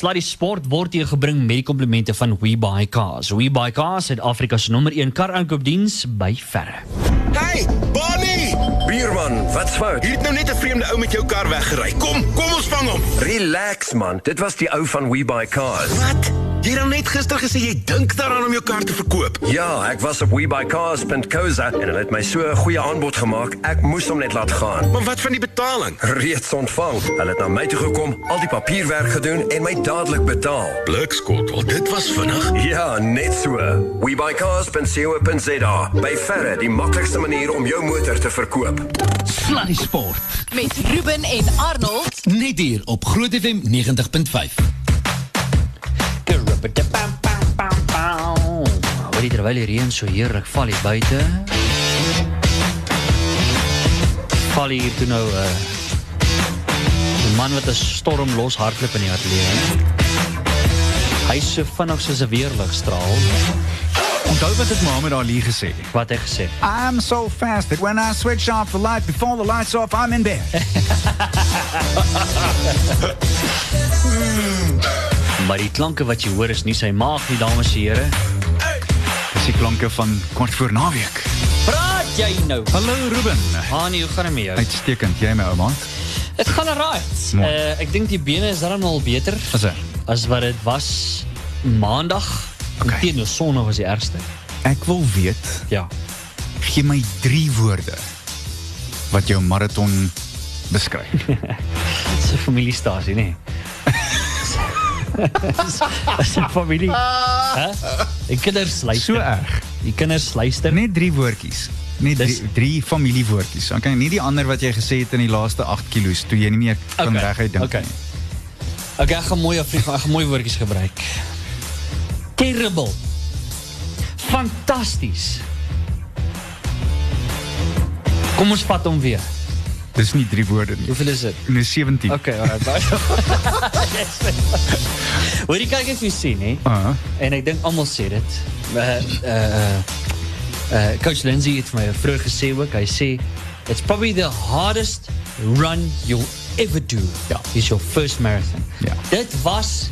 Sluddy Sport word hier gebring met die komplimente van WeBuyCars. WeBuyCars, Suid-Afrika se nommer 1 kar-aankoopdiens by verre. Hey, Bonnie! Bierman, wat's fout? Hier het nou net 'n vreemde ou met jou kar weggery. Kom, kom ons vang hom. Relax man, dit was die ou van We Buy Cars. Wat? Jy het dan net gister gesê jy dink daaraan om jou kar te verkoop. Ja, ek was op webuycars.co.za en hulle het my so 'n goeie aanbod gemaak. Ek moes hom net laat gaan. Maar wat van die betaling? Reeds ontvang. Hulle het na my toe gekom, al die papierwerk gedoen en my dadelik betaal. Blikskottel, dit was vinnig. Ja, net so. webuycars.co.za. By verre die maklikste manier om jou motor te verkoop. Sluddy Sport. Met Ruben en Arnold. Net hier op Groot FM 90.5. Dit terwyl die reën so heerlik val hier buite. Val hier toe nou 'n uh, 'n man wat 'n storm los hardloop in die ateljee. Hy's so vinnig soos 'n weerligstraal. Onthou wat het Mohammed Ali gesê? Wat hy gesê. I'm so fast that when I switch off the light before the lights off, I'm in bed. Maar die klanke wat jy hoor is nie sy maag nie, dames en here. Dis die klanke van kort voor naweek. Praat jy nou? Hallo Ruben. Hani, hoe gaan dit met jou? Uitstekend, jy my ou maat. Dit gaan alright. Uh, ek dink die bene is dan al beter sê? as wat dit was maandag. Okay. Inteendeel Sondag was die ergste. Ek wil weet, Ja. gee my 3 woorde wat jou marathon beskryf. Dis 'n familiestasie, nê? Dis 'n familie. Hæ? Die kinders luister. So erg. Die kinders luister. Net 3 woordjies. Net drie, drie familiewoordjies. Okay, nie die ander wat jy gesê het in die laaste 8 kilos toe jy nie meer kan Okay, reguit dink okay. nie. Okay, ek gaan mooi Afrika, ek gaan mooi woordjies gebruik. Terrible. Fantasties. Kom ons vat hom weer. Dis nie 3 woorde nie. Hoeveel is dit? Nee, 17. Okay, alright. bye. Hoor jy kyk ek vir sien, hè? Ah, En ek dink almal sê dit. Uh uh uh coach Lindsay het vir my vroeër gesê ook, hy sê it's probably the hardest run you'll ever do. Ja. Is your first marathon. Ja. Dit was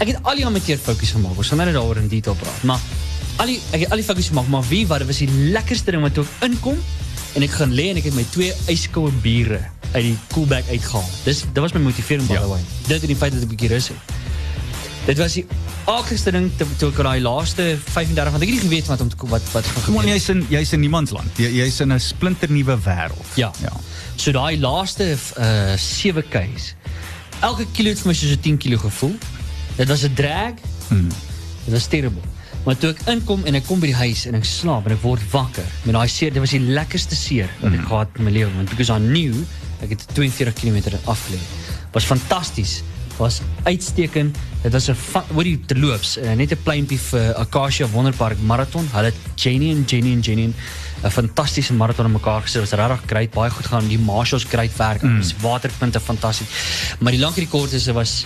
ek het al die amateur fokus gemaak. Ons gaan nou net daaroor in detail praat, maar al die ek het al die fokus gemaak, maar wie wat dit was die lekkerste ding wat toe ek inkom en ek gaan lê en ek het my twee yskoue biere uit die koelbak uitgehaal. Dis dit was my motivering by the way. Dit en die feit dat bietjie rus het. Dit was die akkerste ding toe, toe ek daai laaste 35 want ek het nie geweet wat om te wat wat gaan gebeur. jy's in jy's in niemandsland. Jy, jy's in 'n splinternuwe wêreld. Ja. Ja. So daai laaste uh 7 k's. Elke kilo het vir my soos 'n 10 kilo gevoel. Dit was 'n drag. Hmm. Dit was terrible. Maar toe ek inkom en ek kom by die huis en ek slaap en ek word wakker met daai seer, dit was die lekkerste seer wat ek gehad het in my lewe want because I knew ek het 42 km afgelê. Was fantasties. Was uitstekend. Dit was 'n va- hoorie te loops, uh, net 'n pleintjie vir Acacia Wonderpark marathon. Hulle Jenny en Jenny en Jenny 'n fantastiese marathon in mekaar gesit. Was regtig great, baie goed gaan. Die marshals great werk. Mm. Waterpunte fantasties. Maar die lank rekord is dit was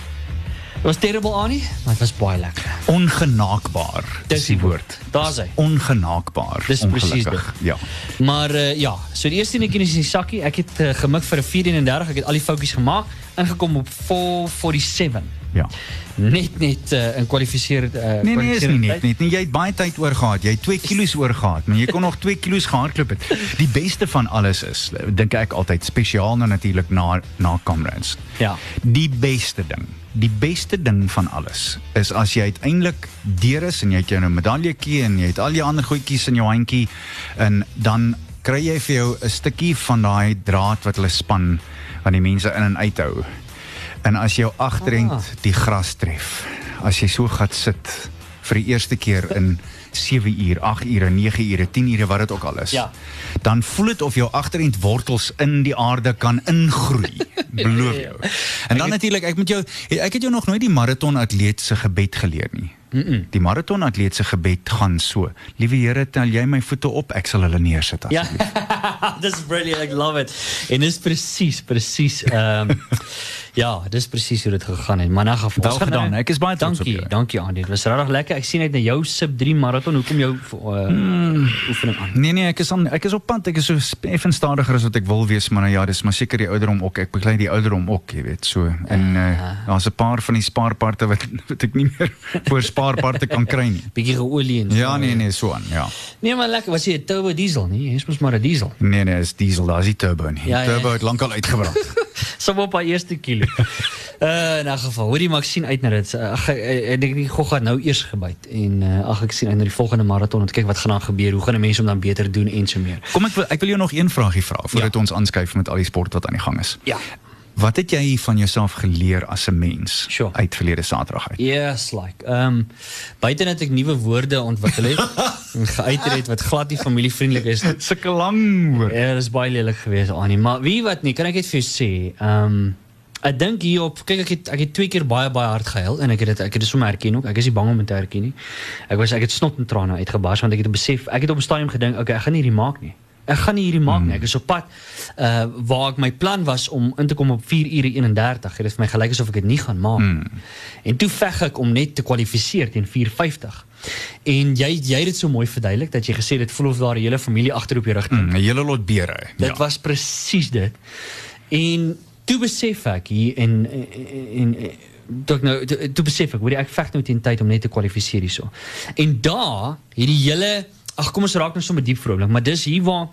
dit was terrible Annie, maar dit was baie lekker. Ongenaakbaar. Dis die woord. Daar's hy. Ongenaakbaar. Dis ongelukkig. dit. Ja. Maar uh, ja, so die eerste netjie is in die sakkie. Ek het uh, gemik vir 'n 431. Ek het al die foutjies gemaak, ingekom op 447. Ja. Net uh, in kwalifiseer uh, Nee nee, is nie net kwalifiserende net nie. Jy het baie tyd oor gehad. Jy het 2 kilos oor gehad, maar jy kon nog 2 kilos gehardloop het. Die beste van alles is, dink ek altyd spesiaal nou natuurlik na na Comrades. Ja. Die beste ding. Die beste ding van alles is as jy uiteindelik deur is en jy het jou nou medaljetjie en jy het al die ander goedjies in jou handjie en dan kry jy vir jou 'n stukkie van daai draad wat hulle span wat die mense in en uithou. En as jou agterend Ah. die gras tref, as jy so gaan sit vir die eerste keer in 7 uur, 8 ure, 9 ure, 10 ure wat dit ook al is. Ja. Dan voel dit of jou agterend wortels in die aarde kan ingroei. Beloof jou. En dan natuurlik, ek moet jou ek het jou nog nooit die maraton atleet se gebed geleer nie. Mm -mm. Die maraton atleet se gebed gaan so: Liewe Here, tel jy my voete op, ek sal hulle neersit Ja. asseblief. dis brilliant. Ek love it. En dis presies, presies ehm ja, dis presies hoe dit gegaan het. Maar in 'n geval, Wel ons gaan gedaan. nou- Ek is baie trots op dankie, jou. Dankie Andy. Dit was regtig lekker. Ek sien uit na jou sub 3 marathon. Hoekom jou uh, Hmm. oefening aan? Nee nee, ek is aan ek is op pad. Ek is so effens stadiger as wat ek wil wees, maar nou ja, dis maar seker die ouderdom ook. Ek beklei die ouderdom ook, jy weet, so. En uh, daar's 'n paar van die spaarparte wat wat ek nie meer voor spaarparte kan kry nie. Bietjie geolie en Ja, nee nee, so aan, ja. Nee, maar lekker. Was jy turbo diesel nie? Jy's mos maar 'n diesel. Nee nee, is diesel, daar's die turbo nie. Ja, ja. turbo het lankal uitgebrand. Som op haar eerste kilo. Uh in 'n geval, hoorie maar ek sien uit na dit. Uh, Ag ek ek dink die gogga nou eers gebyt en uh, ag ek sien uit na die volgende maraton om te kyk wat gaan daar gebeur. Hoe gaan die mense om dan beter doen en so meer. Kom ek wil ek wil jou nog een vragie vra voordat Ja. ons aanskuif met al die sport wat aan die gang is. Ja. Wat het jy van jouself geleer as 'n mens Sure. uit verlede Saterdag uit? Yes, like. Ehm um, buite dat ek nuwe woorde ontwikkel het en geuiter het wat glad nie familievriendelik is. Sulke lang woord. Ja, dis baie lelik geweest Annie, maar wie wat nie, kan ek net vir jou sê, ehm um, ek dink hierop, kyk ek het ek het twee keer baie baie hard gehuil en ek het dit ek het dit sommer erken ook. Ek is nie bang om dit te erken nie. Ek was ek het snot en trane uitgebars want ek het besef, ek het op 'n stadium gedink, okay, ek gaan nie hierdie maak nie. Ek gaan nie hierdie maak nie. Ek is op pad uh waar ek my plan was om in te kom op 4 ure 31. Dit is vir my gelyk asof ek dit nie gaan maak. Mm. En toe veg ek om net te kwalifiseer teen 450. En jy jy het dit so mooi verduidelik dat jy gesê dit voel of daar 'n hele familie agter op jou rug Mm, 'n hele lot beere. Dit ja. was presies dit. En toe besef ek hier en en, en toe nou toe, toe besef ek, jy, ek veg nou teen tyd om net te kwalifiseer hierso. En daar hierdie hele ag kom ons raak nou sommer diep vrolik, maar dis hier waar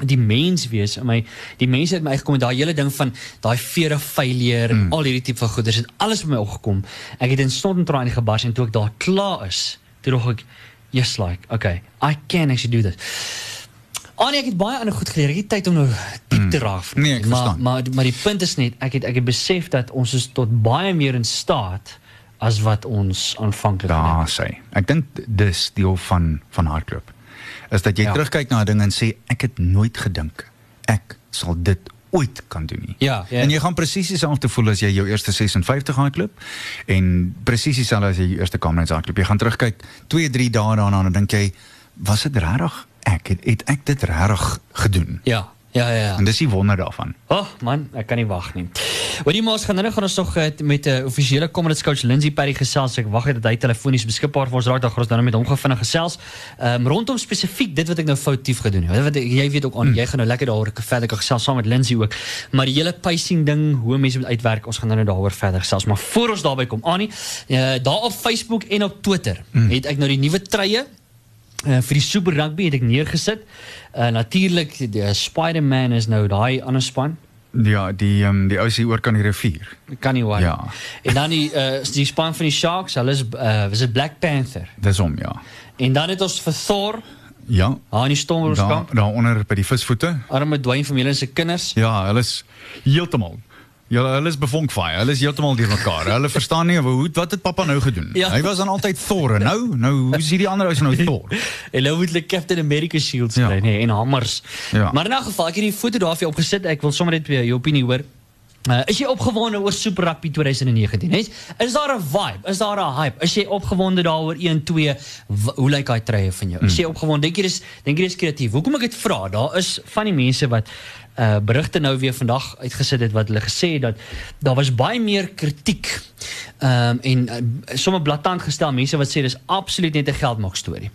die mens wees in my die mense het my met daai hele ding van daai of failure mm. al hierdie tipe van goeders het alles by my opgekom ek het in snot en trane gebars en toe ek daar klaar is toe dog ek yes like okay i can actually do this Annie, ek het baie ander goed geleer. Ek het tyd om nou diep te raak. vriend. Nee, ek maar, verstaan. maar maar die punt is net ek het ek het besef dat ons is tot baie meer in staat as wat ons aanvanklik Daar gedink sê. Ek dink dis deel van van hardloop. Is dat jy Ja. ja. terugkyk na 'n ding en sê ek het nooit gedink ek sal dit ooit kan doen nie. Ja, ja. En jy gaan presies dieselfde voel as jy jou eerste 56 hardloop en presies dieselfde as jy jou eerste Kamerads hardloop. Jy gaan terugkyk 2, 3 dae daarna en dan dink jy was dit regtig ek het, het ek dit regtig gedoen. Ja, ja, ja. ja. En dis die wonder daarvan. Ag oh, man, ek kan nie wag nie. Wat die maas gaan nou gaan ons nog eh, met 'n uh, offisiële Comrades coach Lindsay Perry gesels. Ek wag net dat hy telefonies beskikbaar vir ons raak. Dan gaan ons met hom gaan vinnig gesels. Ehm um, rondom spesifiek dit wat ek nou foutief gedoen het. Wat ek- jy weet ook aan, hmm. jy gaan nou lekker daaroor verder kan gesels saam met Lindsay ook. Maar die hele pacing ding, hoe mense moet uitwerk, ons gaan nou daaroor verder gesels. Maar voor ons daarby kom, Annie, uh, daar op Facebook en op Twitter hmm. het ek nou die nuwe treye Uh, vir die Super Rugby het ek neergesit. Uh, Natuurlik Spider-Man is nou daai ander span. Ja, die um, die ou se oor kan die rivier. Kan nie waar. Ja. En dan die uh, die span van die Sharks, hulle is uh, was dit Black Panther. Dis hom ja. En dan het ons vir Thor, Ja. daar in die Daar Stormroskamp, daaronder by die visvoete. arme Dwayne van Miller se kinders. Ja, hulle is heeltemal. Ja, hulle is bevonkvaai. Hulle is heeltemal deur mekaar. Hulle verstaan nie hoe wat het pappa nou gedoen. Ja. Hy was dan altyd Thor. en Nou, nou hoe is hierdie ander ou se nou Thor? En nou moet hulle Captain America shields Ja. kry, nee, en hammers. Ja. Maar in 'n geval, ek het die foto daar vir jou opgesit. Ek wil sommer net weer jou opinie hoor. Uh, is jy opgewonde oor Super Rugby 2019? Is, is daar 'n vibe? Is daar 'n hype? Is jy opgewonde daaroor 1 2? W- Hoe lyk daai treie van jou? Is jy opgewonde? Dink jy dis dink jy dis kreatief? Hoekom ek dit vra? Daar is van die mense wat uh berigte nou weer vandag uitgesit het wat hulle gesê het dat daar was baie meer kritiek. Ehm um, en uh, sommer blaatant gestel mense wat sê dis absoluut net 'n geldmaak storie.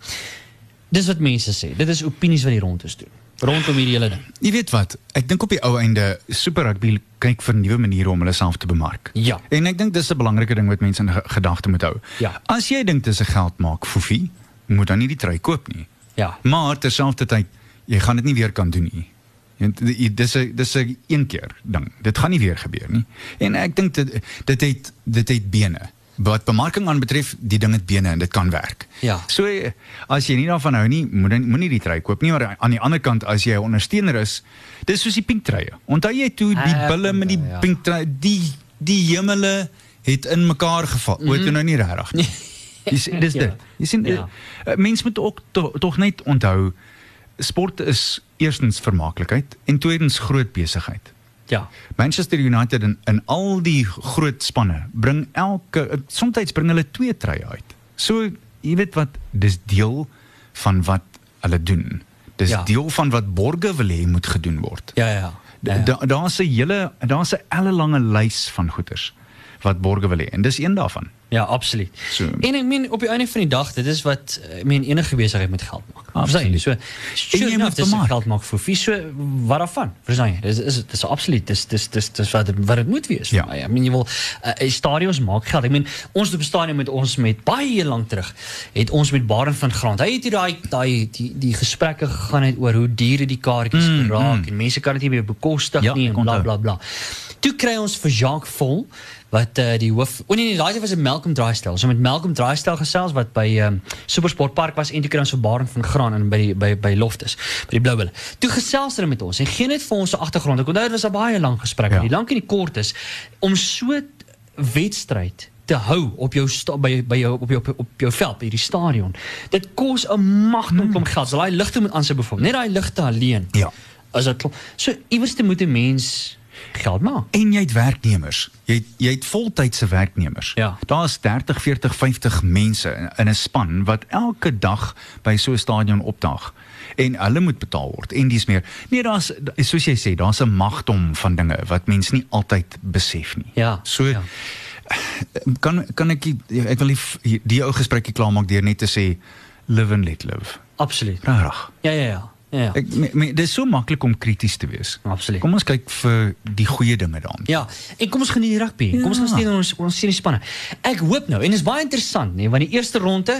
Dis wat mense sê. Dit is opinies wat die rond is doen. Rondom hierdie hele ding. Jy weet wat? Ek dink op die ou einde Super Rugby kyk vir nuwe maniere om hulle self te bemark. Ja. En ek dink dis 'n belangrike ding wat mense in ge- gedagte moet hou. Ja. As jy dink dis 'n geld maak foefie, moet dan nie die trui koop nie. Ja. Maar terselfdertyd, jy gaan dit nie weer kan doen nie. Jy- Dis 'n dis 'n een keer ding. Dit gaan nie weer gebeur nie. En ek dink dit dit het dit het bene. Wat bemarking aan betref, die ding het bene en dit kan werk. Ja. So eh, as jy nie daarvan hou nie, moet jy moenie die trui koop nie, maar aan die ander kant as jy 'n ondersteuner is, dis soos die pink truie. Onthou jy toe die Ek bulle met die ja. pink trui, die die hemele het in mekaar geval. Mm -hmm. Ooit nou nie regtig nie. Dis Mhm. Ja. dit. Jy sien Ja. ja. mense moet ook to, tog net onthou sport is eerstens vermaaklikheid en tweedens groot besigheid. Ja. Manchester United in, in al die groot spanne bring elke soms bring hulle twee treye uit. So jy weet wat dis deel van wat hulle doen. Dis Ja. deel van wat borge wil hê moet gedoen word. Ja, ja. ja, ja. Da, daar's 'n hele daar's 'n ellelange lys van goeders wat borge wil hê en dis een daarvan. Ja, absoluut. So. en ek meen op die einde van die dag, dit is wat ek meen enige besigheid met geld maak. Verstaan jy? Absoluut. So, sure jy enough, dis geld maak vir wie so wat daarvan? Verstaan jy? Dis is dis absoluut dis dis dis dis wat wat dit moet wees Ja. my. Ek meen jy wil uh, stadions maak geld. Ek meen ons het bestaan met ons met baie lank terug het ons met Baren van Grant. Hy het hier daai daai die die gesprekke gegaan het oor hoe duur die kaartjies mm, raak en mense kan dit nie meer bekostig Ja, nie en bla onthou. bla bla. Toe kry ons vir Jacques Vol wat uh, die hoof O nee nee, daai was 'n Malcolm Draaistel. So met Malcolm Draaistel gesels wat by um, Supersport Park was en toe kry ons vir Barend van Graan in by die, by by Loftus, by die Blou Bulle. Toe gesels hulle met ons en gee net vir ons 'n agtergrond. Ek onthou dit was 'n baie lang gesprek. Ja. Die lank en die kort is om so wedstryd te hou op jou by by jou op jou op, op jou veld by hierdie stadion. Dit kos 'n magdom klomp geld. So daai ligte moet aan sy bevorm. Net daai ligte alleen. Ja. As dit. So iewers te moet 'n mens geld maak. En jy het werknemers. Jy het, jy het voltydse werknemers. Ja. Daar's 30, 40, 50 mense in- in 'n span wat elke dag by so 'n stadion opdaag en hulle moet betaal word en dis meer. Nee, daar's soos jy sê, daar's 'n magdom van dinge wat mense nie altyd besef nie. Ja, So ja. kan kan ek ek wil die, die, die ou gesprekkie klaarmaak deur net te sê live and let live. Absoluut. Regtig. Ja ja ja. Ja. ja. Ek me, me, dis so maklik om krities te wees. Absoluut. Kom ons kyk vir die goeie dinge daarin. Ja, en kom ons geniet die rugby. Kom ons gaan Ja. steun ons ons sien die spanne. Ek hoop nou en is baie interessant, nee, want die eerste ronde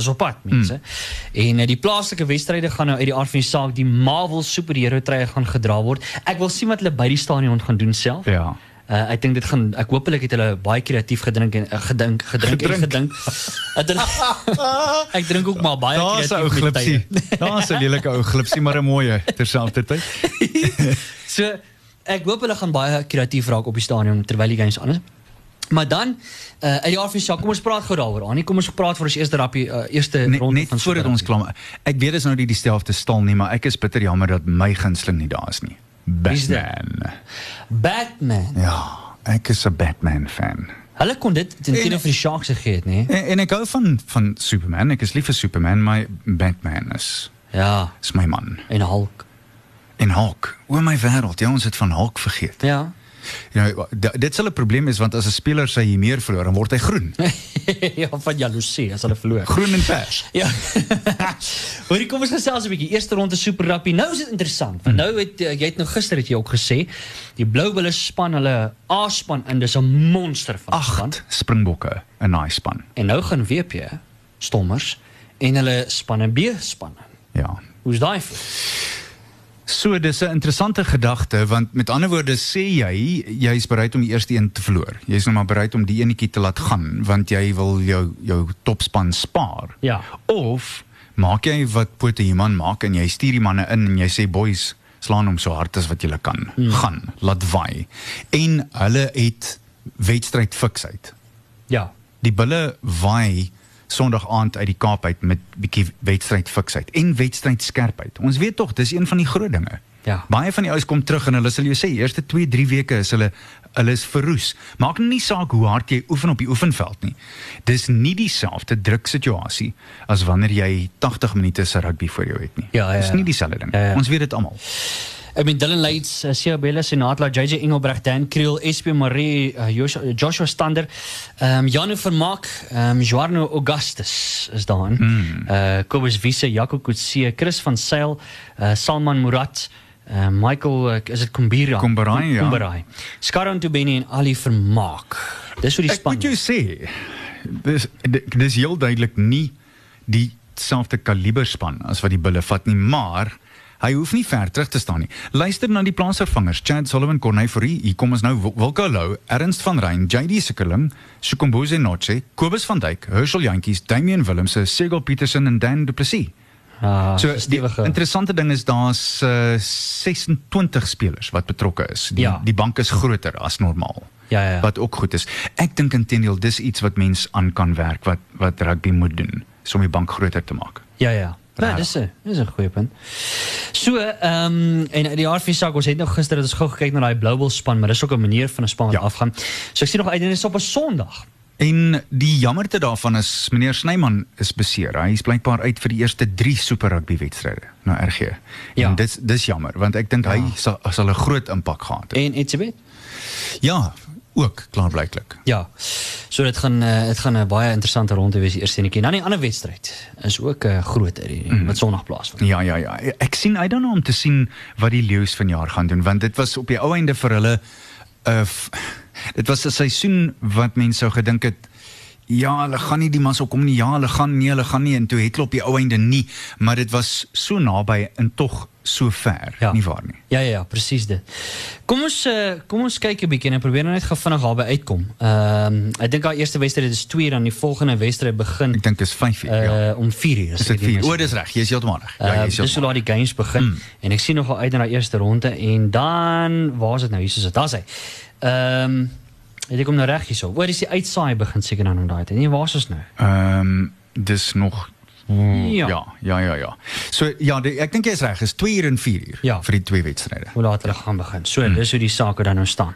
is op pad, mense. Mm. En uh, die plaaslike wedstryde gaan nou uit die aard van die saak die Marvel superhero treë gaan gedra word. Ek wil sien wat hulle by die stadion gaan doen self. Ja. Uh, ek dink dit gaan ek hoop hulle het hulle baie kreatief gedrink en uh, gedink gedrink en gedink. Ek drink, ek drink ook maar baie Daar's 'n ou kreatief glipsie. Daar's 'n lelike ou glipsie, maar 'n mooie terselfdertyd. So ek hoop hulle gaan baie kreatief raak op die stadion terwyl die games aan is. Maar dan uh uit die RFC, kom ons praat gou daaroor. Annie, kom ons praat vir ons eerste rappie uh, eerste Net, ronde net van voordat ons klaar. Ek weet dit is nou nie dieselfde stal nie, maar ek is bitter jammer dat my gunsteling nie daar is nie. Wie's dit? Batman. Batman. Ja, ek is 'n Batman fan. Hulle kon dit ten En- teen vir die Sharks gegee het, nê? En, en ek hou van van Superman. Ek is lief vir Superman, maar Batman is Ja, is my man. en Hulk. En Hulk. O my wêreld, ja, ons het van Hulk vergeet. Ja. D- dit sal 'n probleem is want as 'n speler sy hier meer verloor, dan word hy groen. ja, van jaloesie as hulle verloor. Groen en pers. Ja. Hoorie, kom ons gesels 'n bietjie. Eerste ronde Super Rugby. Nou is dit interessant. Want nou het uh, jy het nou gister het jy ook gesê, die Blou Bulle span hulle A-span in, dis 'n monster van 'n span. Springbokke, 'n nice span. En nou gaan WP Stommers en hulle spanne B spanne. Ja. Hoe's daai? So dis 'n interessante gedagte want met ander woorde sê jy jy's bereid om die eerste een te verloor. Jy's nou maar bereid om die enetjie te laat gaan want jy wil jou jou topspan spaar. Ja. Of maak jy wat Pote Human maak en jy stuur die manne in en jy sê boys slaan hom so hard as wat julle kan. Hmm. Gaan, laat waai. En hulle het wedstryd fiksheid. Ja. Die bulle waai Sondag aand uit die Kaap uit met bietjie wedstryd fiksheid en wedstryd skerpheid. Ons weet tog dis een van die groot dinge. Ja. Baie van die ouens kom terug en hulle sal jou sê eerste 2, 3 weke is hulle hulle is verroes. Maak nie saak hoe hard jy oefen op die oefenveld nie. Dis nie dieselfde druksituasie as wanneer jy 80 minute se rugby voor jou het nie. Ja, ja, Dis ja. nie dieselfde ding. Ja, ja. Ons weet dit almal. Ek bedoel Dylan Leits, uh, Sia Bella Senatla, JJ Engelbrecht, Dan Kriel, SP Marie, uh, Joshua, Joshua Stander, ehm um, Janu Vermaak, ehm um, Joarno Augustus is daarin. Mm. Uh Kobus Wiese, Jaco Kutse, Chris van Sail, uh Salman Murat, uh Michael uh, is dit Kumbira? Kombarai, ja. Kombarai. Skaran Tubeni en Ali Vermaak. Dis hoe die Ek span. moet jou sê, dis di- dis heel duidelik nie dieselfde kaliber span as wat die bulle vat nie, maar hy hoef nie ver terug te staan nie. Luister na die plaasvervangers, Chad Sullivan, Corne Fourie, hier kom ons nou Wil- Wilco Lou, Ernst van Rein, JD Sikkerling, Sukomboze Noche, Kobus van Dijk, Herschel Jantjies, Damian Willemse, Segel Petersen en Dan Du Plessis. Ah, So so die interessante ding is daar's uh, 26 spelers wat betrokke is. Die, Ja. die bank is groter as normaal. Ja, ja, ja. Wat ook goed is. Ek dink intendeel dis iets wat mens aan kan werk wat wat rugby moet doen, is om die bank groter te maak. Ja ja. Ja, dis 'n dis 'n goeie punt. So, ehm um, en die RV sak ons het nou gister het ons gou gekyk na daai Blue Bulls span, maar dis ook 'n manier van 'n span wat Ja. afgaan. So ek sien nog uit en dit is op 'n Sondag. En die jammerte daarvan is meneer Snyman is beseer. Hy is blykbaar uit vir die eerste 3 Super Rugby wedstryde na RG. Ja. En dit dis jammer want ek dink ja. hy sal sal 'n groot impak gehad het. En Etzebeth? Ja, ook klaarblyklik. Ja. So dit gaan uh, dit gaan 'n baie interessante ronde wees die eerste enetjie. Dan die ander wedstryd is ook 'n uh, groter die Mhm. mm. wat Sondag plaasvind. Ja ja ja. Ek sien I don't know om te sien wat die leeu's vanjaar gaan doen want dit was op die ou einde vir hulle 'n uh, dit was 'n seisoen wat mense sou gedink het ja, hulle gaan nie die mas opkom nie. Ja, hulle gaan nee, hulle gaan nie en toe het hulle op die ou einde nie, maar dit was so naby en tog so ver, Ja. nie waar nie? Ja ja ja, presies dit. Kom ons uh, kom ons kyk 'n bietjie en probeer nou net gou vinnig daarby uitkom. Ehm um, ek dink haar eerste wedstryd is 2 dan die volgende wedstryd begin Ek dink is 5 uur. uh, ja. om 4 uur. Is dit 4? O, dis reg. Jy is heeltemal reg. Ja, jy Uh, is dis hoe laat die games begin mm. en ek sien nogal uit na daai eerste ronde en dan waar is dit nou? Hier is dit. Daar's hy. Ehm um, het ek hom nou reg hierso. Waar is die uitsaai begin seker dan om daai tyd. Nee, waar is ons nou? Ehm dis nog Ja. ja, ja, ja, ja. So ja, die, ek dink jy is reg. Is 2 uur en 4 uur Ja. vir die twee wedstryde. Hoe laat hulle gaan begin. So, mm. dis hoe die sake dan nou staan.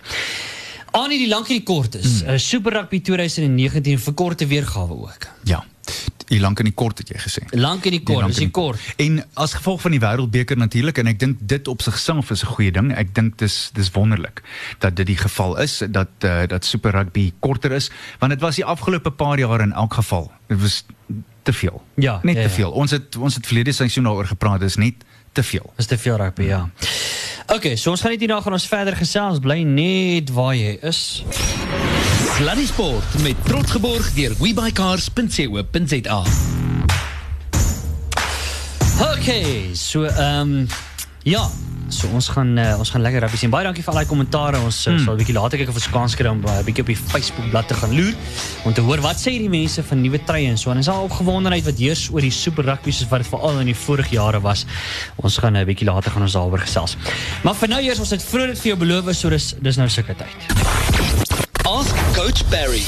Aan die lank en die kort is. Mm. Uh, Super Rugby 2019 verkorte weergawe ook. Ja. Hier lank in die kort het jy gesê. Lank en die kort, dis in die kort. En as gevolg van die wêreldbeker natuurlik en ek dink dit op sigself is 'n goeie ding. Ek dink dis dis wonderlik dat dit die geval is dat uh, dat Super Rugby korter is want dit was die afgelope paar jaar in elk geval. Dit was te veel. Ja, net ja, te ja. veel. Ons het ons het verlede seisoen daaroor gepraat, dis net te veel. Dis te veel rugby, ja. OK, so ons gaan net hierna gaan ons verder gesels. Bly net waar jy is. Sluddy Sport met trots geborg deur webycars.co.za. OK, so ehm um, ja, so ons gaan uh, ons gaan lekker rugby sien. Baie dankie vir al die kommentare. Ons uh, sal 'n bietjie later kyk of ons kans kry om uh, 'n bietjie op die Facebook bladsy te gaan loer om te hoor wat sê die mense van nuwe treye en so. En is al opgewondenheid wat heers oor die super rugby soos wat dit veral in die vorige jare was. Ons gaan 'n uh, bietjie later gaan ons daaroor gesels. Maar vir nou eers ons het vroeër dit vir jou beloof, so dis dis nou sulke tyd. Ask Coach Barry.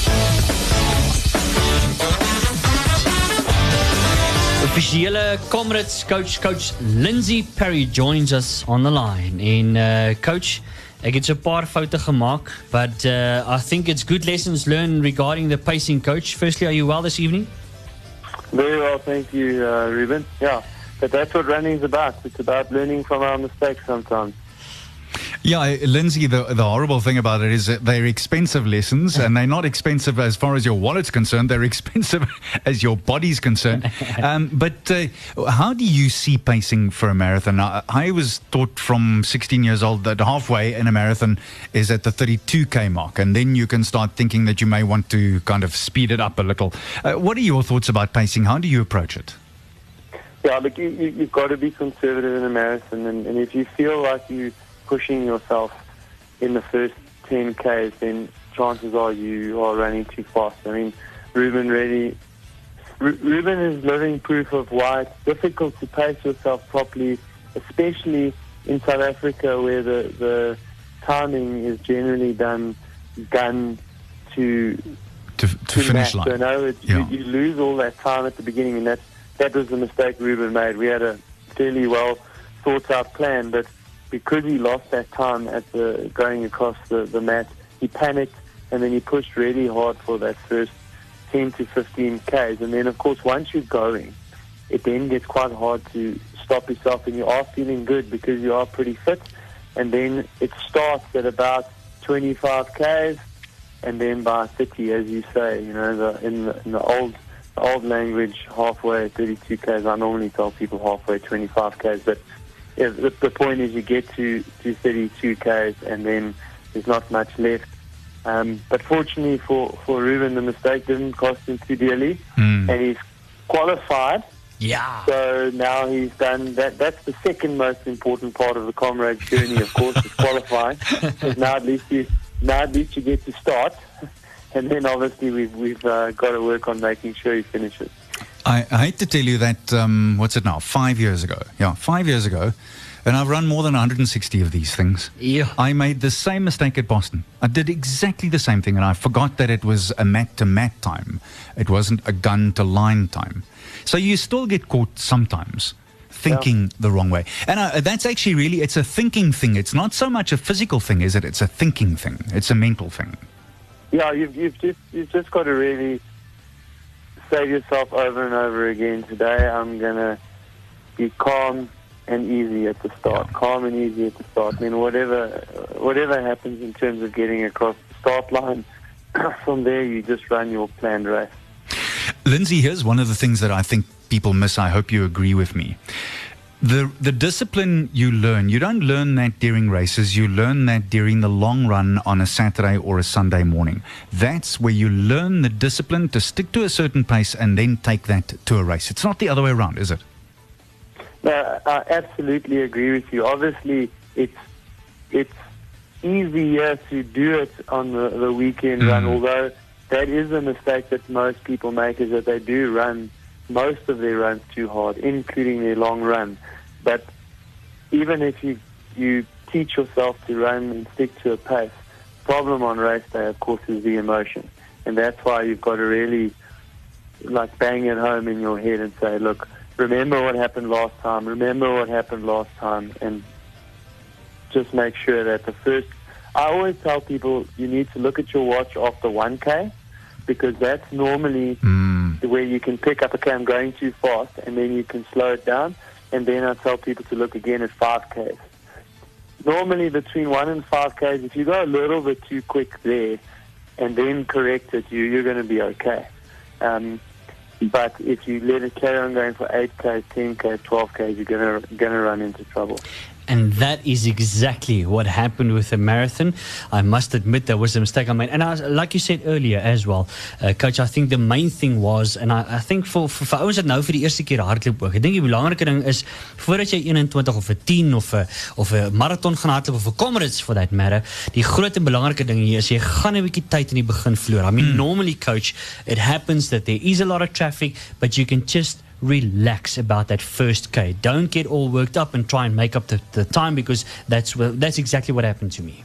Offisiële Comrades coach coach Lindsay Perry joins us on the line. En uh coach, ek het so 'n paar foute gemaak, but uh I think it's good lessons learned regarding the pacing coach. Firstly, are you well this evening? Very well, thank you, uh, Ruben. Yeah, but that's what running is about. It's about learning from our mistakes sometimes. Yeah, Lindsay, the, the horrible thing about it is that they're expensive lessons and they're not expensive as far as your wallet's concerned. They're expensive as your body's concerned. Um, but uh, how do you see pacing for a marathon? I, I was taught from 16 years old that halfway in a marathon is at the 32k mark, and then you can start thinking that you may want to kind of speed it up a little. Uh, what are your thoughts about pacing? How do you approach it? Yeah, look, you, you, you've got to be conservative in a marathon, and, and if you feel like you're pushing yourself in the first 10 Ks, then chances are you are running too fast. I mean, Ruben really, Ru- Ruben is living proof of why it's difficult to pace yourself properly, especially in South Africa where the, the timing is generally done, done to To, to to finish line. So no, it, Yeah. you, you lose all that time at the beginning, and that that was the mistake Ruben made. We had a fairly well thought out plan, but because he lost that time at the going across the, the mat, he panicked and then he pushed really hard for that first 10 to 15 Ks. And then, of course, once you're going, it then gets quite hard to stop yourself, and you are feeling good because you are pretty fit. And then it starts at about 25 Ks, and then by 30, as you say, you know, the, in, the, in the old the old language, halfway 32 Ks. I normally tell people halfway 25 Ks, but yeah, the, the point is you get to, to 32 Ks, and then there's not much left. Um, but fortunately for, for Ruben, the mistake didn't cost him too dearly, and he's qualified. Yeah. So now he's done that. That's the second most important part of the comrade journey, of course, is qualifying. now at least you now at least you get to start, and then obviously we've we've uh, got to work on making sure he finishes. I, I hate to tell you that, um, what's it now, five years ago. Yeah, five years ago. And I've run more than 160 of these things. Yeah. I made the same mistake at Boston. I did exactly the same thing, and I forgot that it was a mat to mat time. It wasn't a gun to line time. So you still get caught sometimes thinking the wrong way. And uh, that's actually really, it's a thinking thing. It's not so much a physical thing, is it? It's a thinking thing. It's a mental thing. yeah, you've, you've just you've just got to really to yourself over and over again. Today, I'm gonna be calm and easy at the start. Calm and easy at the start. I mean, whatever whatever happens in terms of getting across the start line, from there you just run your planned race. Lindsay, here's one of the things that I think people miss. I hope you agree with me. The the discipline you learn, you don't learn that during races. You learn that during the long run on a Saturday or a Sunday morning. That's where you learn the discipline to stick to a certain pace and then take that to a race. It's not the other way around, is it? No, I absolutely agree with you. Obviously, it's it's easier to do it on the, the weekend run, mm. although that is a mistake that most people make is that they do run most of their runs too hard, including their long run. But even if you you teach yourself to run and stick to a pace, problem on race day, of course, is the emotion, and that's why you've got to really like bang it home in your head and say, look, remember what happened last time, remember what happened last time, and just make sure that the first. I always tell people you need to look at your watch after 1K because that's normally where you can pick up, okay, I'm going too fast, and then you can slow it down. And then I tell people to look again at 5Ks. Normally between 1 and 5Ks, if you go a little bit too quick there and then correct it, you, you're going to be okay. Um, but if you let it carry on going for 8K, 10K, 12K, you're going to going to run into trouble. And that is exactly what happened with the marathon. I must admit there was a mistake I made. And I, like you said earlier as well, uh, coach, I think the main thing was, and I, I think for, for, vir ouens wat nou vir die eerste keer hardloop ook, ek dink die belangrike ding is, voordat jy 21 of 'n 10 of 'n of 'n marathon gaan hardloop of 'n Comrades for that matter, die groot en belangrike ding hier is jy gaan 'n bietjie tyd in die begin verloor. I mean, normally coach, it happens that there is a lot of traffic, but you can just relax about that first K. Don't get all worked up and try and make up the, the time because that's what, that's exactly what happened to me.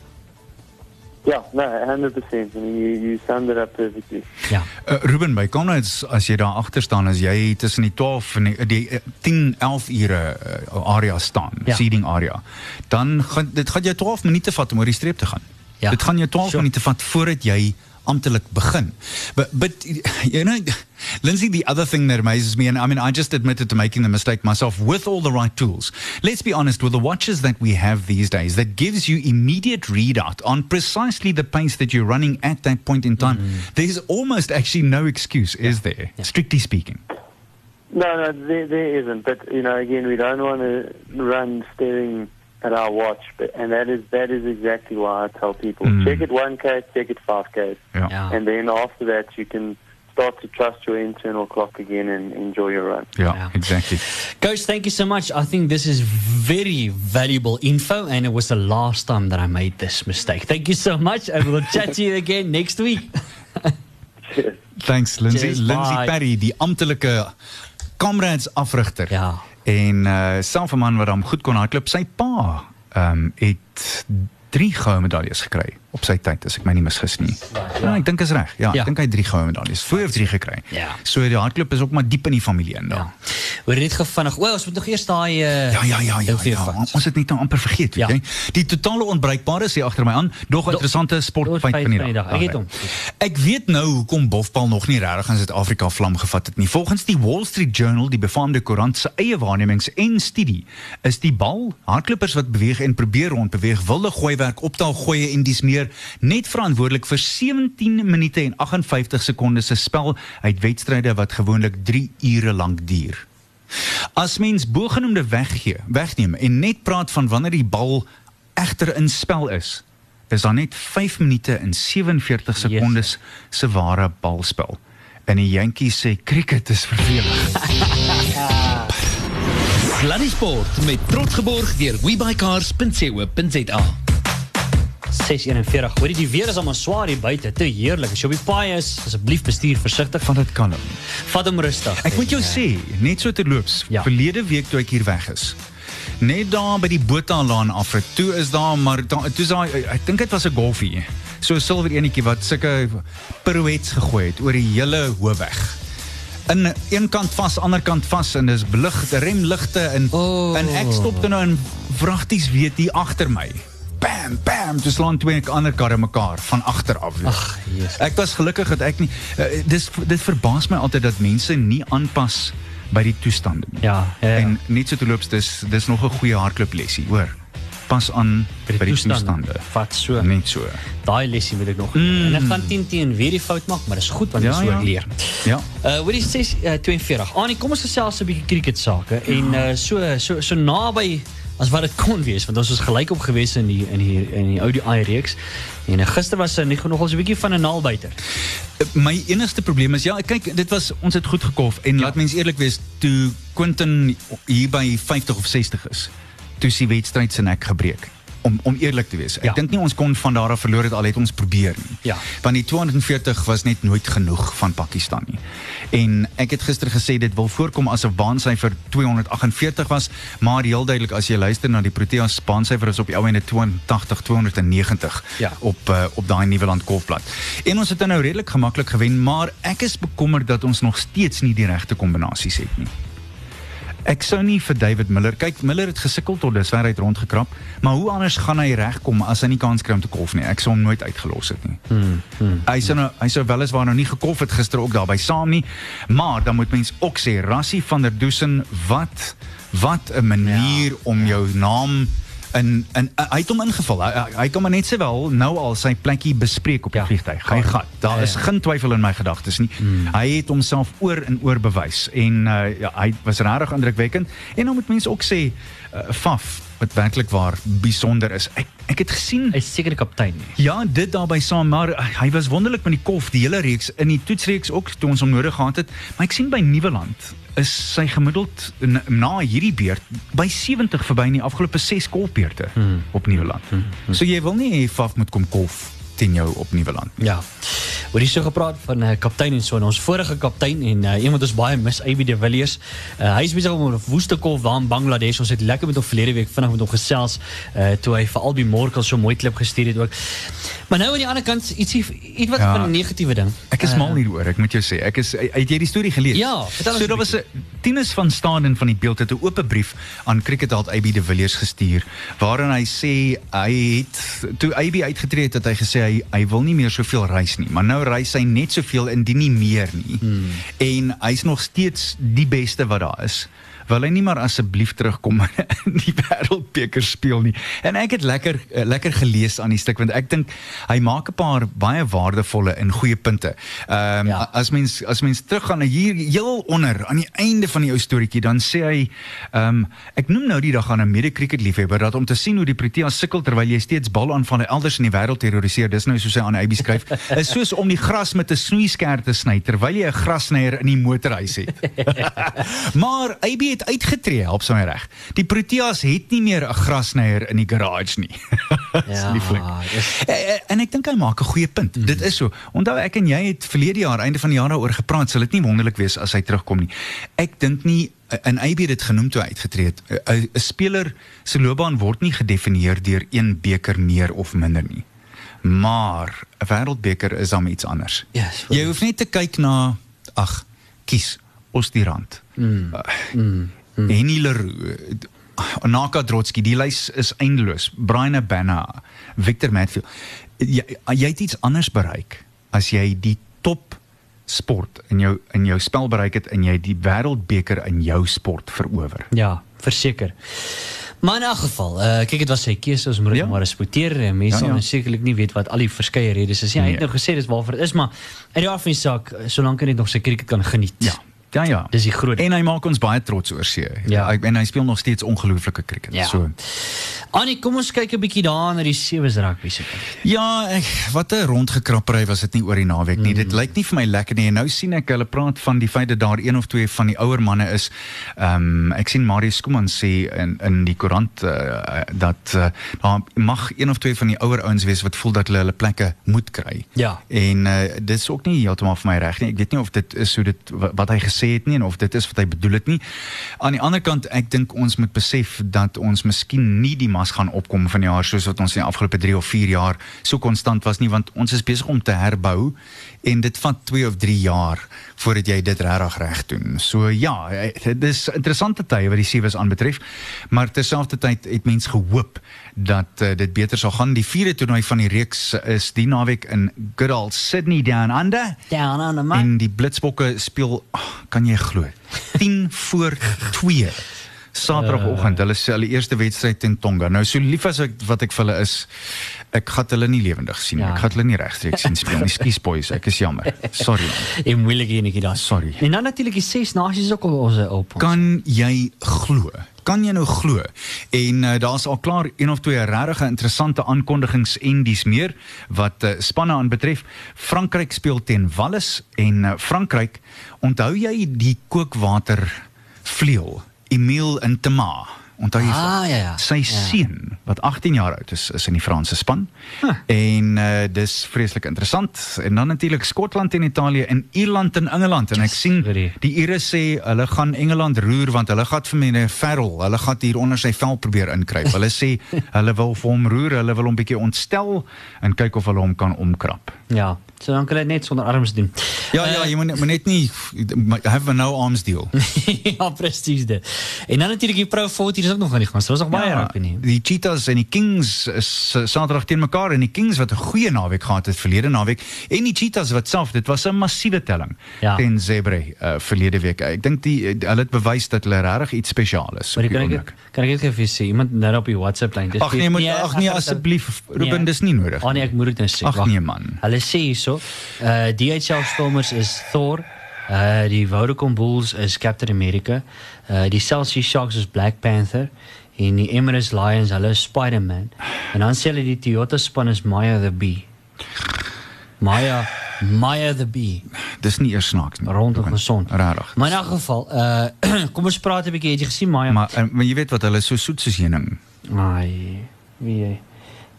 Yeah, no, 100%. I mean, you, you summed it up perfectly. Ja. Uh, Ruben, by Comrades as jy daar agter staan as jy tussen die 12 en die, die uh, 10 11 ure uh, area staan, Ja. seeding area. Dan gaan dit gaan jou 12 minute vat om oor die streep te gaan. Ja. Dit gaan jou 12 Sure. minute vat voordat jy amptelik begin. But, but you know Lindsay the other thing that amazes me and I mean I just admitted to making the mistake myself with all the right tools. Let's be honest with the watches that we have these days that gives you immediate readout on precisely the pace that you're running at that point in time. Mm-hmm. There's almost actually no excuse, is there? Strictly speaking. No, no, there, there isn't. But you know, again, we don't want to run staring at our watch. But and that is that is exactly why I tell people mm. check it one case, check it five k, Ja. Ja. and then after that you can start to trust your internal clock again and enjoy your run. Yeah, Ja. exactly. Coach, thank you so much. I think this is very valuable info, and it was the last time that I made this mistake. Thank you so much, and we'll chat to you again next week. Cheers. Thanks Lindsay. Cheers, Lindsay bye. Perry, die amptelike Comrades afrigter. Ja. En uh self 'n man wat hom goed kon hardloop. Sy pa ehm um, het 3 goue medaljes gekry op sy tyd as ek my nie misgis nie. Ja, ek dink is reg. Ja, Ja. ek dink hy het 3 goue medaljes. Voor of 3 gekry. Ja. So die hardloop is ook maar diep in die familie in daar. Ja. Hoor net gou vinnig. O, ons moet nog eers daai uh, Ja ja ja ja. ja. Ons het net nou amper vergeet, weet Ja. jy. Die totale ontbreekbare sê agter my aan, dog interessante sportfeit van die dag. Ek het hom. Ek weet nou hoekom bofbal nog nie regtig in Suid-Afrika vlam gevat het nie. Volgens die Wall Street Journal, die befaamde koerant se eie waarnemings en studie, is die bal hardlopers wat beweeg en probeer rondbeweeg, wilde gooiwerk, optel gooie en dis meer net verantwoordelik vir 17 minute en 58 sekondes se spel uit wedstryde wat gewoonlik 3 ure lank duur. As mens bogenoemde weggee, wegneem en net praat van wanneer die bal egter in spel is, is daar net 5 minute en 47 sekondes se ware balspel. En die Yankees sê cricket is vervelig. Sluddy Sport met trots geborg deur webycars.co.za. 641. Hoorie, die weer is almal swaar hier buite. Te heerlik. As jy op die paai is, asseblief bestuur versigtig. Van dit kan hom. Vat hom rustig. Ek moet jou sê, net so terloops, Ja. verlede week toe ek hier weg is. Net daar by die Botha-laan af, toe is daar maar daar toe is daar ek dink dit was 'n golfie. So 'n silwer enetjie wat sulke pirouettes gegooi het oor die hele hoofweg. In een kant vas, ander kant vas en dis beligte, remligte en Oh. en ek stop toe nou in vragties weet hier agter my. Bam, bam dis slaan twee ander karre mekaar van agter af. Ag, Jesus. Ek was gelukkig dat ek nie uh, dis dit verbaas my altyd dat mense nie aanpas by die toestande nie. Ja, ja, ja. En net so te loops dis dis nog 'n goeie hardloop lesie, hoor. Pas aan by die, toestande. Vat so. Net so. Daai lesie moet ek nog mm. en ek gaan 10 teen weer die fout maak, maar dis goed want Ja, dis hoe ja. ek leer. Ja. Uh hoor die 6 uh, 42. Anie, kom ons gesels 'n bietjie cricket sake en uh so so so naby as wat dit kon wees want ons was gelyk op gewees in die in die in die ODI reeks en uh, gister was 'n nog ons 'n bietjie van 'n naalbuiter. My enigste probleem is ja, kyk, dit was ons het goed gekof en ja. laat mens eerlik wees, toe Quentin hier by 50 of 60 is, toe is die wedstryd se nek gebreek. Om om eerlik te wees. Ek Ja. dink nie ons kon van daar af verloor het al het ons probeer nie. Ja. Want die 240 was net nooit genoeg van Pakistan nie. En ek het gister gesê dit wil voorkom as 'n baansyfer 248 was, maar heel duidelik as jy luister na die Proteas baansyfer is op die ou ende 280 290 Ja. op uh, op daai Nieuweland Golfblad. En ons het dit nou redelik gemaklik gewen, maar ek is bekommerd dat ons nog steeds nie die regte kombinasies het nie. Ek sou nie vir David Miller. Kyk, Miller het gesukkel tot dusver uit rondgekrap, maar hoe anders gaan hy regkom as hy nie kans kry om te kolf nie? Ek sou hom nooit uitgelos het nie. Hmm, hmm, hy sou nou hy sou weliswaar nou nie gekolf het gister ook daarby saam nie, maar dan moet mens ook sê Rassie van der Dusen, wat wat 'n manier ja, om jou naam en en uh, hy het hom ingeval. Hy, hy, kan maar net sê wel nou al sy plekkie bespreek op die Ja, vliegtyg. Hy gaan. Daar Ja, is ja. geen twyfel in my gedagtes nie. Mm. Hy het homself oor en oor bewys en uh, ja, hy was regtig indrukwekkend en dan moet mense ook sê uh, Faf wat werklik waar besonder is. Ek ek het gesien Hy is seker die kaptein. Ja, dit daarbey saam, maar uh, hy was wonderlik met die kolf die hele reeks in die toetsreeks ook toe ons hom nodig gehad het. Maar ek sien by Nieuweland is sy gemiddeld na, na hierdie beurt by 70 verby in die afgelope 6 kolfbeurte hmm. op Nieuweland. Hmm. So jy wil nie hê Faf moet kom kolf teen jou op Nieuweland. nie. Ja. Oor hier so gepraat van uh, kaptein en so en ons vorige kaptein en uh, iemand wat ons baie mis AB de Villiers. Uh, hy is besig om 'n woeste kolf daar in Bangladesh. Ons het lekker met hom verlede week vinnig met hom gesels uh, toe hy vir Albi Morkel so mooi klip gestuur het ook. Maar nou aan die ander kant ietsie iets wat Ja. van 'n negatiewe ding. Ek is Uh, mal hieroor, ek moet jou sê. Ek is het jy die storie gelees? Ja, vertel ons So daar was 'n Tinus van Staden van die beeld het 'n oop brief aan Cricketheld AB de Villiers gestuur waarin hy sê hy het toe AB uitgetree het, het hy gesê hy hy wil nie meer soveel reis nie, maar nou reis hy net soveel indien nie meer nie. Hmm. En hy's nog steeds die beste wat daar is. Wil hy nie maar asseblief terugkom in die wêreldbeker speel nie. En ek het lekker eh, lekker gelees aan die stuk want ek dink hy maak 'n paar baie waardevolle en goeie punte. Ehm um, Ja. as mens as mens teruggaan na hier heel onder aan die einde van die ou storieetjie dan sê hy ehm um, ek noem nou die dag aan 'n mede-cricket liefhebber dat om te sien hoe die Proteas sukkel terwyl jy steeds balaanvalle elders in die wêreld terroriseer dis nou soos hy aan AB skryf is soos om die gras met 'n snoeisker te sny terwyl jy 'n grasnyer in die motorhuis het. maar AB het uitgetree help sy my reg. Die Proteas het nie meer 'n grasnyer in die garage nie. Ja, lieflik. dis- Eh, eh, En ek dink hy maak 'n goeie punt. Mm. Dit is so. Onthou ek en jy het verlede jaar einde van die jaar daaroor gepraat. Sal dit nie wonderlik wees as hy terugkom nie. Ek dink nie en AB het dit genoem toe hy uitgetree het. 'n 'n Speler se loopbaan word nie gedefinieer deur een beker meer of minder nie. Maar 'n wêreldbeker is dan iets anders. Yes, jy hoef net te kyk na ag, kies Ostirand. Mm. Uh, mm. Henny Leroux, Naka Drotsky, die lys is eindeloos. Brian Abana, Victor Matfield. Jy, jy het iets anders bereik as jy die top sport in jou in jou spel bereik het en jy die wêreldbeker in jou sport verower. Ja, verseker. Maar in elk geval, uh, kyk dit was sy keuse, ons moet dit Ja. maar respekteer. En mense Ja, ja, sekerlik nie weet wat al die verskeie redes is. Ja, hy het Nee. nou gesê dis waarvoor dit is, maar uit die aard van die saak, eh, solank hy net nog sy cricket kan geniet. Ja. Ja ja. Dis die groot En hy maak ons baie trots oor see. Ja. Hy, en hy speel nog steeds ongelooflike cricket. Ja. So. Annie, kom ons kyk 'n bietjie daar na die sewees rugby se kant. Ja, ek, wat 'n rondgekrappery was dit nie oor die naweek nie. Mm. Dit lyk nie vir my lekker nie. En nou sien ek hulle praat van die feit dat daar een of twee van die ouer manne is. Ehm um, ek sien Marius Skuman sê in in die koerant uh, dat uh, daar mag een of twee van die ouer ouens wees wat voel dat hulle hulle plekke moet kry. Ja. En uh, dit is ook nie heeltemal vir my reg nie. Ek weet nie of dit is hoe dit wa- wat hy gesê het nie en of dit is wat hy bedoel het nie. Aan die ander kant, ek dink ons moet besef dat ons miskien nie die gas gaan opkom vanjaar soos wat ons in die afgelope 3 of 4 jaar so konstant was nie want ons is besig om te herbou en dit vat 2 of 3 jaar voordat jy dit regtig reg doen. So ja, eh, dit is interessante tye wat die sewees aanbetref, maar terselfdertyd het mens gehoop dat uh, dit beter sal gaan. Die vierde toernooi van die reeks is die naweek in good old Sydney Down Under. Down on the En die Blitsbokke speel, oh, kan jy glo, 10 voor 2. Saterdagoggend, hulle sê hulle eerste wedstryd teen Tonga. Nou so lief as ek wat ek vir hulle is, ek gaan hulle nie lewendig sien nie. Ja. Ek gaan hulle nie regstreeks sien speel nie. Skus boys, ek is jammer. Sorry. En moeilik enetjie daar. Sorry. En dan natuurlik die ses nasies ook op ons op. ons. Kan jy glo? Kan jy nou glo? En uh, daar's al klaar een of twee regtig interessante aankondigings en dis meer wat uh, spanne aanbetref. Frankryk speel teen Wallis en uh, Frankryk, onthou jy die kookwater vleuel Emile Intema? Onthou jy Ah, ja, ja. sy Ja. seun wat 18 jaar oud is, is in die Franse span. En uh, dis vreeslik interessant. En dan natuurlik Skotland en Italië en Ierland en Engeland en ek sien die Ire sê hulle gaan Engeland roer want hulle gaan vir meneer Farrell, hulle gaan hier onder sy vel probeer inkruip. Hulle sê hulle wil vir hom roer, hulle wil hom bietjie ontstel en kyk of hulle hom kan omkrap. Ja. So dan kan jy dit net sonder arms doen. Ja ja, jy moet moet net nie have a no arms deal. ja, presies dit. En dan natuurlik die Pro 40 is ook nog aan die gang. So ons nog baie Ja, rugby nie. Die Cheetahs en die Kings is uh, Saterdag teen mekaar en die Kings wat 'n goeie naweek gehad het verlede naweek en die Cheetahs wat self dit was 'n massiewe telling Ja. teen Zebre uh, verlede week. Ek dink die hulle het bewys dat hulle regtig iets spesiaal is. Maar kan ek kan ek net vir sê iemand nou op die WhatsApp lyn. Ag nee, moet ag nee asseblief Ruben dis nie nodig. Ah nee, ek moet dit nou sê. Ag nee, man. Hulle sê hierso, uh DHL Stormers is Thor, uh die Vodacom Bulls is Captain America, uh die Celsius Sharks is Black Panther en die Emirates Lions hulle is Spider-Man. En dan sê hulle die Toyota span is Maya the Bee. Maya Maya the Bee. Dis nie eers snaaks nie. Rondom gesond. Regtig. Maar in elk geval, uh kom ons praat 'n bietjie. Het jy gesien Maya? Maar, maar jy weet wat hulle so soet soos heuning. Ai, wie jy.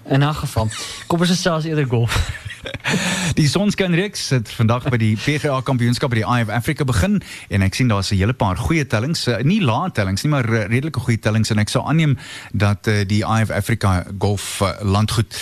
In elk geval, kom ons gesels eerder golf. Die Sonskynreeks het vandag by die PGA Kampioenskap by die Eye of Africa begin en ek sien daar's 'n hele paar goeie tellings, uh, nie lae tellings nie, maar redelike goeie tellings en ek sou aanneem dat uh, die Eye of Africa golf uh, landgoed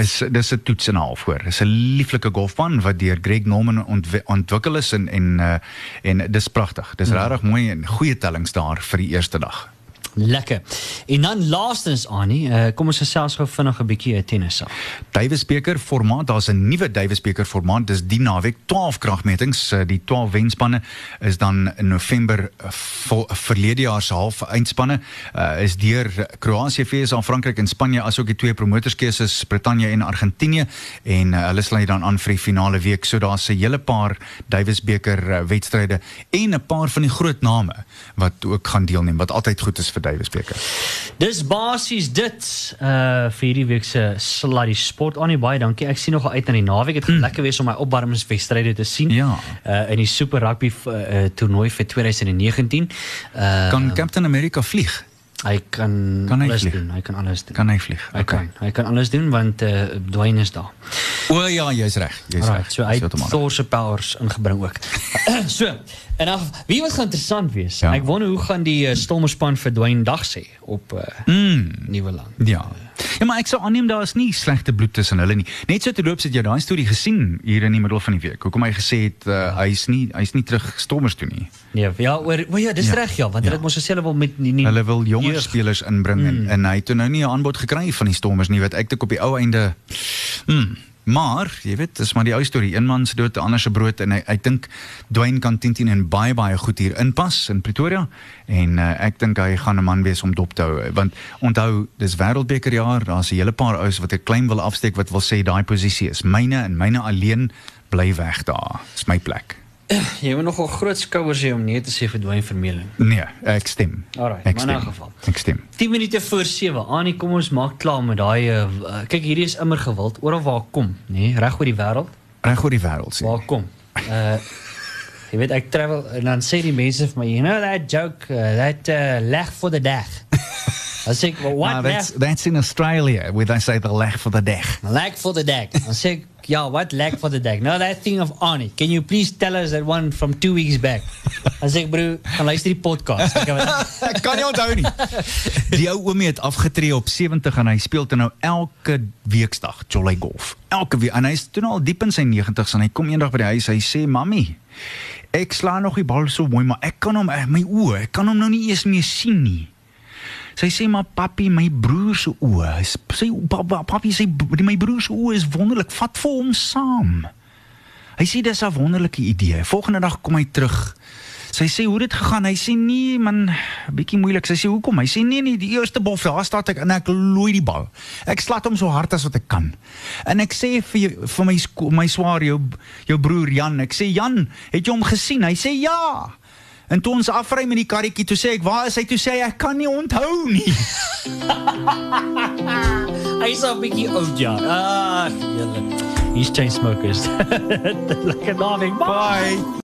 is dis 'n toets en 'n half hoor. Dis 'n lieflike golfbaan wat deur Greg Norman ontwi ontwikkel is en en en dis pragtig. Dis regtig mooi en goeie tellings daar vir die eerste dag. Lekker. En dan laastens Annie, uh, kom ons gesels gou vinnig 'n bietjie 'n tennis saak. Davis beker formaat, daar's 'n nuwe Davis beker formaat. Dis die naweek 12 kragmetings. Eh, Die 12 wenspanne is dan in November eh, vol, verlede jaar se half eindspanne uh, is deur Kroasie, VS, Frankryk en Spanje asook die twee promotorskeuses Brittanje en Argentinië en uh, hulle sluit dan aan vir die finale week. So daar's 'n hele paar Davis beker uh, wedstryde en 'n paar van die groot name wat ook gaan deelneem wat altyd goed is vir Davis beker. Dis basies dit uh vir hierdie week se Sluddy Sport. Annie baie dankie. Ek sien nogal uit na die naweek. Dit gaan lekker wees om my opwarmingswedstryde te sien. Ja. Uh in die Super Rugby uh, toernooi vir 2019. Uh Kan Captain America vlieg? hy kan, Kan hy alles vlieg? doen. Hy kan alles doen. Kan hy vlieg? Hy kan. Hy kan alles doen want uh Dwayne is daar. O ja, jy's reg. Jy's reg. So hy het. Thor se powers ingebring ook. so, en dan wie wat gaan interessant wees. Ja. Ek wonder hoe gaan die uh, Stormerspan verdwyn dag sê op uh, Mm, Nuwe Land. ja. Ja, maar ek sou aanneem daar is nie slegte bloed tussen hulle nie. Net so terloops het jy daai storie gesien hier in die middel van die week. Hoekom hy gesê het uh, hy's nie hy's nie terug Stormers toe nie. Nee, ja, oor o ja, dis Ja, reg ja, want ja. hulle het mos gesê hulle wil met nie, nie Hulle wil jonger jeug- spelers inbring en, en hy het nou nie 'n aanbod gekry van die Stormers nie wat ek dink op die ou einde mm, maar jy weet dis maar die ou storie. Een man se dood 'n ander se brood en hy, ek dink Dwayne kan 10 en baie baie goed hier inpas in Pretoria en uh, ek dink hy gaan 'n man wees om dop te hou. Want onthou dis wêreldbekerjaar daar's 'n hele paar ouens wat ek klein wil afsteek wat wil sê daai posisie is myne en myne alleen bly weg daar. Is my plek Jy moet nogal groot skouers hê om nee te sê vir Dwayne Vermeulen. nee ek stem ek maar in elk geval. ek stem 10 minute voor 7. Annie, kom ons maak klaar met daai uh, kyk hierdie is immer gewild oral waar kom, nê, nee, reg oor die wêreld. reg oor die wêreld sien Waar kom. Uh jy weet ek travel en dan sê die mense vir my, you know that joke, uh, that uh, lag for the dag. Dan sê ek, well, what that's left? that's in Australia where they say the leg for the deg. Lag for the deck. Dan sê ek, ja, what lag for the deck? Now that thing of Arnie, can you please tell us that one from two weeks back? Dan sê ek, bro, gaan luister die podcast. Ek kan nie onthou nie. Die ou oomie het afgetree op 70 en hy speel toe nou elke weeksdag jolly golf. Elke week en hy's toe nou al diep in sy 90's en hy kom eendag by die huis, hy sê mami, ek slaan nog die bal so mooi, maar ek kan hom eh, my oë, ek kan hom nou nie eers meer sien nie. Sy sê maar papi, my broer se oë, sy pa- pa- papi sê my broer se oë is wonderlik, vat vir hom saam. Hy sê dis 'n wonderlike idee. Volgende dag kom hy terug. Sy sê hoe dit gegaan? Hy sê nee man, bietjie moeilik. Sy sê hoekom? Hy sê nee nee, die eerste bof, daar staan ek en ek looi die bal. Ek slat hom so hard as wat ek kan. En ek sê vir jou, vir my my swaar jou jou broer Jan, ek sê Jan, het jy hom gesien? Hy sê ja. En toe ons afry met die karretjie, toe sê ek, "Waar is hy?" Toe sê hy, "Ek kan nie onthou nie." Hy's al 'n bietjie oud ja. Ah, julle. He's chain smokers. Lekker naweek. Bye. Bye.